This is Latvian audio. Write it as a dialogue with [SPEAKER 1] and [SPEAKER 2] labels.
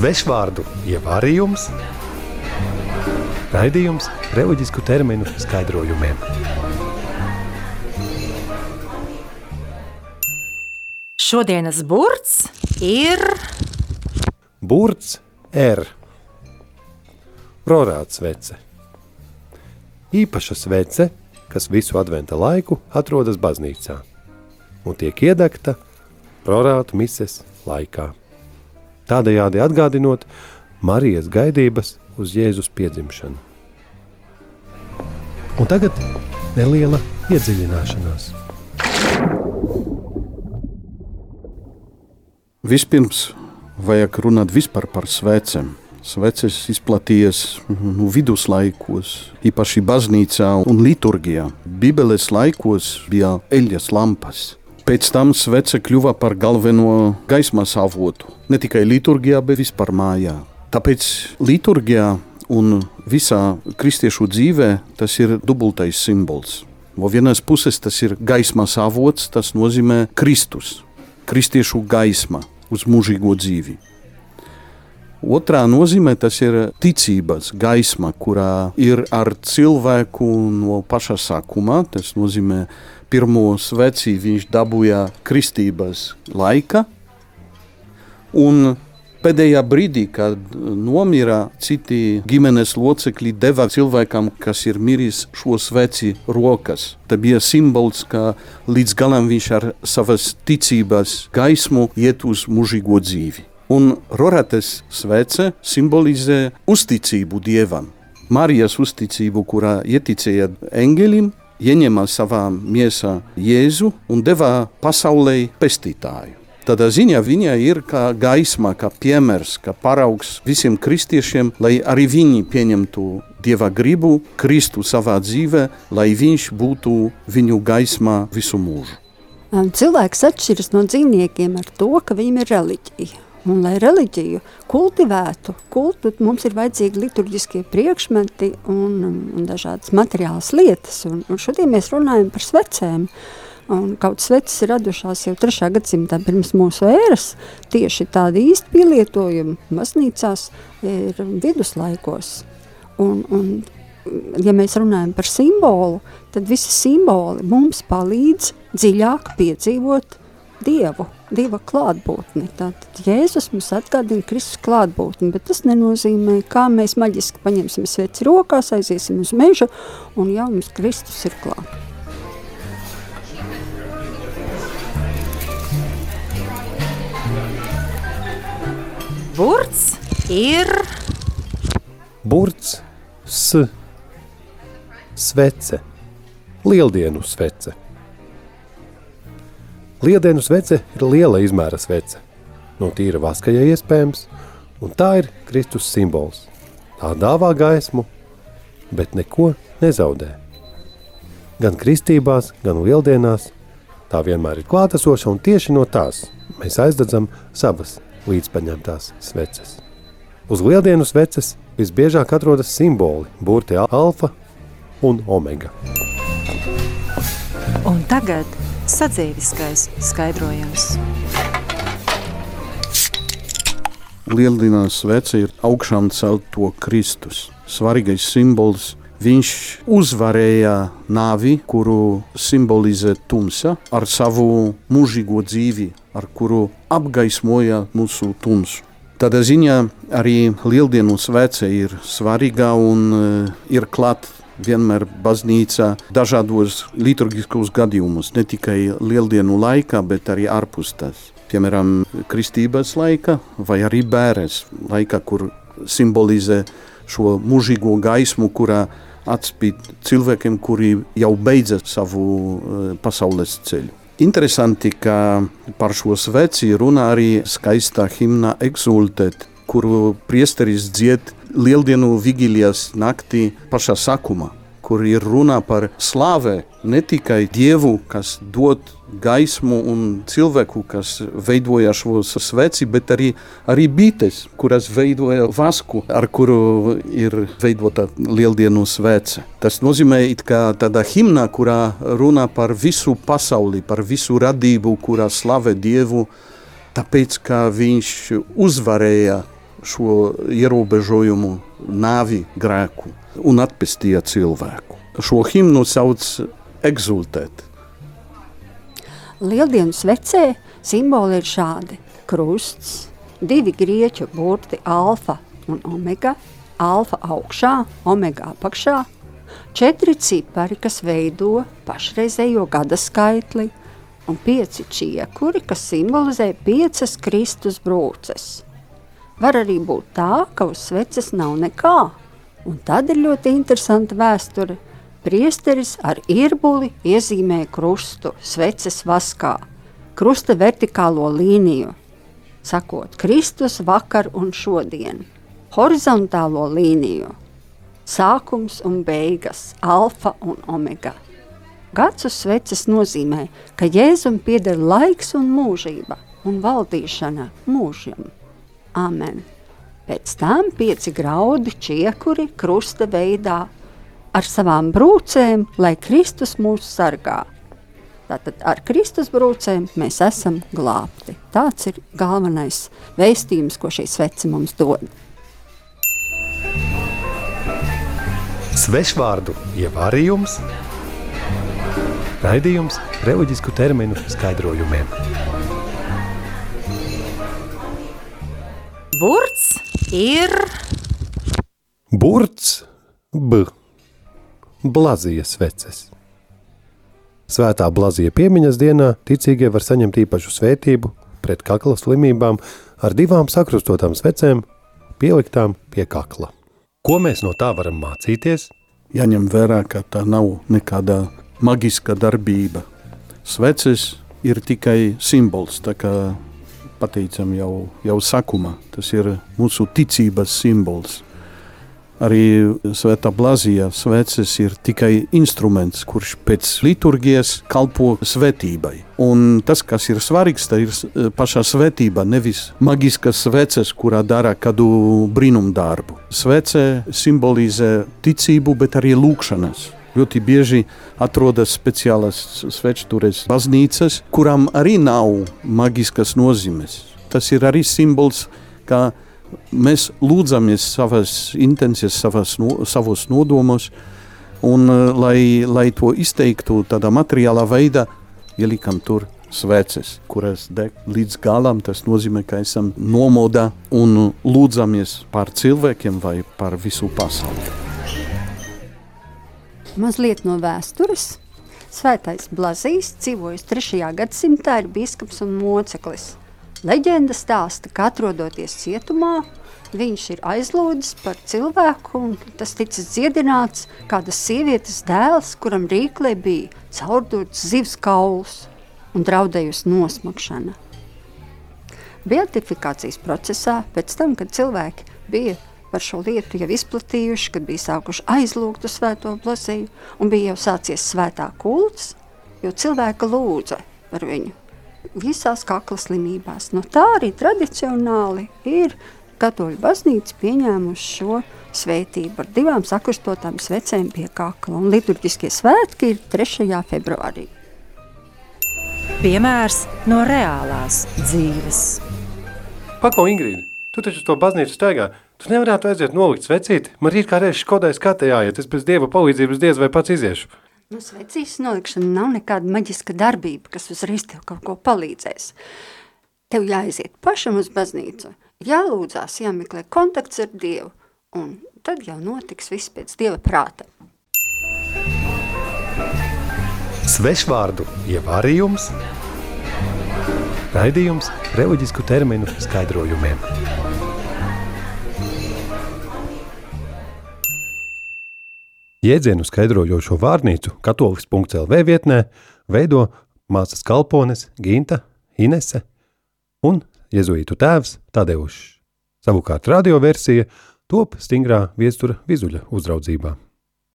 [SPEAKER 1] svešvārdu ievārījums, raidījums reliģisku terminu skaidrojumiem.
[SPEAKER 2] Šodienas burts ir
[SPEAKER 1] Burts R. Rorāts svece. Īpaša svece, kas visu adventa laiku atrodas baznīcā un tiek iedegta prorātu mises laikā. Tādējādi atgādinot Marijas gaidības uz Jēzus piedzimšanu. Un tagad neliela iedziļināšanās.
[SPEAKER 3] Vispirms vajag runāt vispār par svecēm. Sveces izplatījies nu, viduslaikos, īpaši baznīcā un liturgijā. Bībeles laikos bija eļļas lampas. Pēc tam svece kļuva par galveno gaismas avotu ne tikai liturgijā, bet vispār mājā. Tāpēc liturgijā un visā kristiešu dzīvē tas ir dubultais simbols. No vienas puses tas ir gaismas avots, tas nozīmē Kristus, kristiešu gaisma uz mūžīgo dzīvi. Otrā nozīmē tas ir ticības gaisma, kurā ir ar cilvēku no paša sākuma. Tas nozīmē, pirmo sveci viņš dabūja kristības laika, un pēdējā brīdī, kad nomira citi ģimenes locekļi, deva cilvēkam, kas ir miris, šo sveci rokas. Tas bija simbols, ka līdz galam viņš ar savas ticības gaismu iet uz mūžīgo dzīvi. Un Rorates svece simbolizē uzticību dievam. Marijas uzticību, kurā ieticēja eņģelim, ieņēma savā miesā Jēzu un deva pasaulē pestītāju. Tādā ziņā viņa ir kā gaisma, kā piemērs, kā paraugs visiem kristiešiem, lai arī viņi pieņemtu dieva gribu, Kristu savā dzīvē, lai viņš būtu viņu gaismā visu mūžu.
[SPEAKER 4] Cilvēks atšķiras no dzīvniekiem ar to, ka viņiem ir reliģija. Un, lai reliģiju kultivētu, kultu, mums ir vajadzīgi liturģiskie priekšmeti un, un dažādas materiālas lietas. Un, un šodien mēs runājam par svecēm. Un kaut sveces ir radušās jau 3. gadsimtā pirms mūsu ēras, tieši tādi īsti pielietojumi baznīcās ir viduslaikos. Un, un, ja mēs runājam par simbolu, tad visi simboli mums palīdz dziļāk piedzīvot Dievu, Dieva klātbūtni. Tātad Jēzus mums atgādina Kristus klātbūtni, bet tas nenozīmē, kā mēs maģiski paņemsim sveci rokās, aiziesim uz mežu un jau mums Kristus ir klāt.
[SPEAKER 2] burts ir
[SPEAKER 1] Burts S. Svece. Lieldienu svece. Lieldienu svece ir liela izmēra svece. No tīra vaska, ja iespējams, un tā ir Kristus simbols. Tā dāvā gaismu, bet neko nezaudē. Gan kristībās, gan lieldienās tā vienmēr ir klātesoša, un tieši no tās mēs aizdedzam savas līdzpaņemtās sveces. Uz lieldienu sveces visbiežāk atrodas simboli burti alfa un omega.
[SPEAKER 2] un tagad sadzīviskais skaidrojums.
[SPEAKER 3] Lieldienās svece ir augšām celto Kristus. Svarīgais simbols. Viņš uzvarēja nāvi, kuru simbolizē tumsa, ar savu mūžīgo dzīvi, ar kuru apgaismoja mūsu tumsu. Tādā ziņā arī Lieldienu svece ir svarīga un uh, ir klāta vienmēr baznīcā dažādos liturgiskos gadījumos, ne tikai lieldienu laikā, bet arī ārpus tās. Piemēram, kristības laika vai arī bērres laika, kur simbolizē šo mūžīgo gaismu, kurā atspīd cilvēkiem, kuri jau beidza savu uh, pasaules ceļu. Interesanti, ka par šo sveci runā arī skaistā himna Exultet, kuru priesteris dzied Lieldienu vigilijas naktī pašā sākumā, kur ir runa par slāvē ne tikai Dievu, kas dod gaismu un cilvēku, kas veidoja šo sveci, bet arī, arī bites, kuras veidoja vasku, ar kuru ir veidota Lieldienu svece. Tas nozīmē, tāda himna, kurā runā par visu pasauli, par visu radību, kurā slavē Dievu, tāpēc, ka viņš uzvarēja šo ierobežojumu, nāvi, grēku un atpestīja cilvēku. Šo himnu sauc exultēt.
[SPEAKER 4] Lieldienu svecē simboli ir šādi: krusts, divi grieķu burti alfa un omega, alfa augšā, omega apakšā, četri cipari, kas veido pašreizējo gada skaitli, un pieci čiekuri, kas simbolizē piecas Kristus brūces. Var arī būt tā, ka uz sveces nav nekā, un tad ir ļoti interesanta vēsture. Priesteris ar irbuli iezīmē krustu sveces vaskā, krusta vertikālo līniju, sakot Kristus vakar un šodien, horizontālo līniju, sākums un beigas, alfa un omega. Gads uz sveces nozīmē, ka Jēzum pieder laiks un mūžība un valdīšana mūžam. Amen. Pēc tam pieci graudi čiekuri krusta veidā ar savām brūcēm, lai Kristus mūs sargā. Tātad ar Kristus brūcēm mēs esam glābti. Tāds ir galvenais vēstījums, ko šī svece mums dod.
[SPEAKER 1] Svešvārdu ievārījums, raidījums reliģisku terminu skaidrojumiem.
[SPEAKER 2] Burts ir
[SPEAKER 1] Burts, B. Blazijas sveces. Svētā Blazija piemiņas dienā ticīgie var saņemt īpašu svētību pret kakla slimībām ar divām sakrustotām svecēm, pieliktām pie kakla. Ko mēs no tā varam mācīties?
[SPEAKER 3] Jāņem vērā, ka tā nav nekāda maģiska darbība. Sveces ir tikai simbols, tā kā pateicam jau, jau sakumā. Tas ir mūsu ticības simbols. Arī Svētā Blazija sveces ir tikai instruments, kurš pēc liturgijas kalpo svētībai. Un tas, kas ir svarīgs, tā ir eh, pašā svētība, nevis maģiskas sveces, kurā dara kādu brīnumdarbu. Svece simbolizē ticību, bet arī lūkšanas. Ļoti bieži atrodas speciālas svečtures baznīcas, kurām arī nav maģiskas nozīmes. Tas ir arī simbols, ka mēs lūdzamies savas intencijas, savas, no, savos nodomos, un eh, lai, lai to izteiktu tādā materiālā veidā, ielikam tur sveces, kuras deg līdz galam. Tas nozīmē, ka esam nomodā un lūdzamies par cilvēkiem vai par visu pasauli.
[SPEAKER 4] Mazliet no vēstures. Svētais Blazīs dzīvojis 3. gadsimtā, ir biskups un moceklis. Leģenda stāsta, ka atrodoties cietumā, viņš ir aizlūdzis par cilvēku, un tas ticis dziedināts kādas sievietes dēls, kuram rīklē bija caurdots zivs kauls un draudējusi nosmakšana. Beatifikācijas procesā, pēc tam, kad cilvēki bija par šo lietu jau izplatījuši, kad bija sākuši aizlūgt uz svēto plasēju un bija jau sācies svētā kults, jo cilvēka lūdza par viņu visās kakla slimībās. No tā arī tradicionāli ir katoļu baznīca pieņēmuši šo svētību ar divām sakristotām svecēm pie kakla, un liturģiskie svētki ir 3. februārī.
[SPEAKER 2] piemērs no reālās dzīves.
[SPEAKER 1] Pako, Ingrīda, tu taču uz to baznīcu staigā. Tu nevarētu aiziet nolikt svecīti. Man ir kā reizes skodai skatē jāiet. Es bez dieva palīdzības diez vai pats iziešu.
[SPEAKER 4] Nu, svecīs nolikšana nav nekāda maģiska darbība, kas uzreiz tev kaut ko palīdzēs. Tev jāaiziet pašam uz baznīcu, jālūdzās, jāmeklē kontakts ar Dievu, un tad jau notiks viss pēc Dieva prāta.
[SPEAKER 1] Svešvārdu ievārījums, raidījums reliģisku terminu skaidrojumiem. Jēdzienu skaidrojošo vārnīcu katoliks.lv vietnē veido māsas kalpones Ginta, Inese un jezuītu tēvs Tadeušs. Savukārt radioversija top stingrā viestura vizuļa uzraudzībā.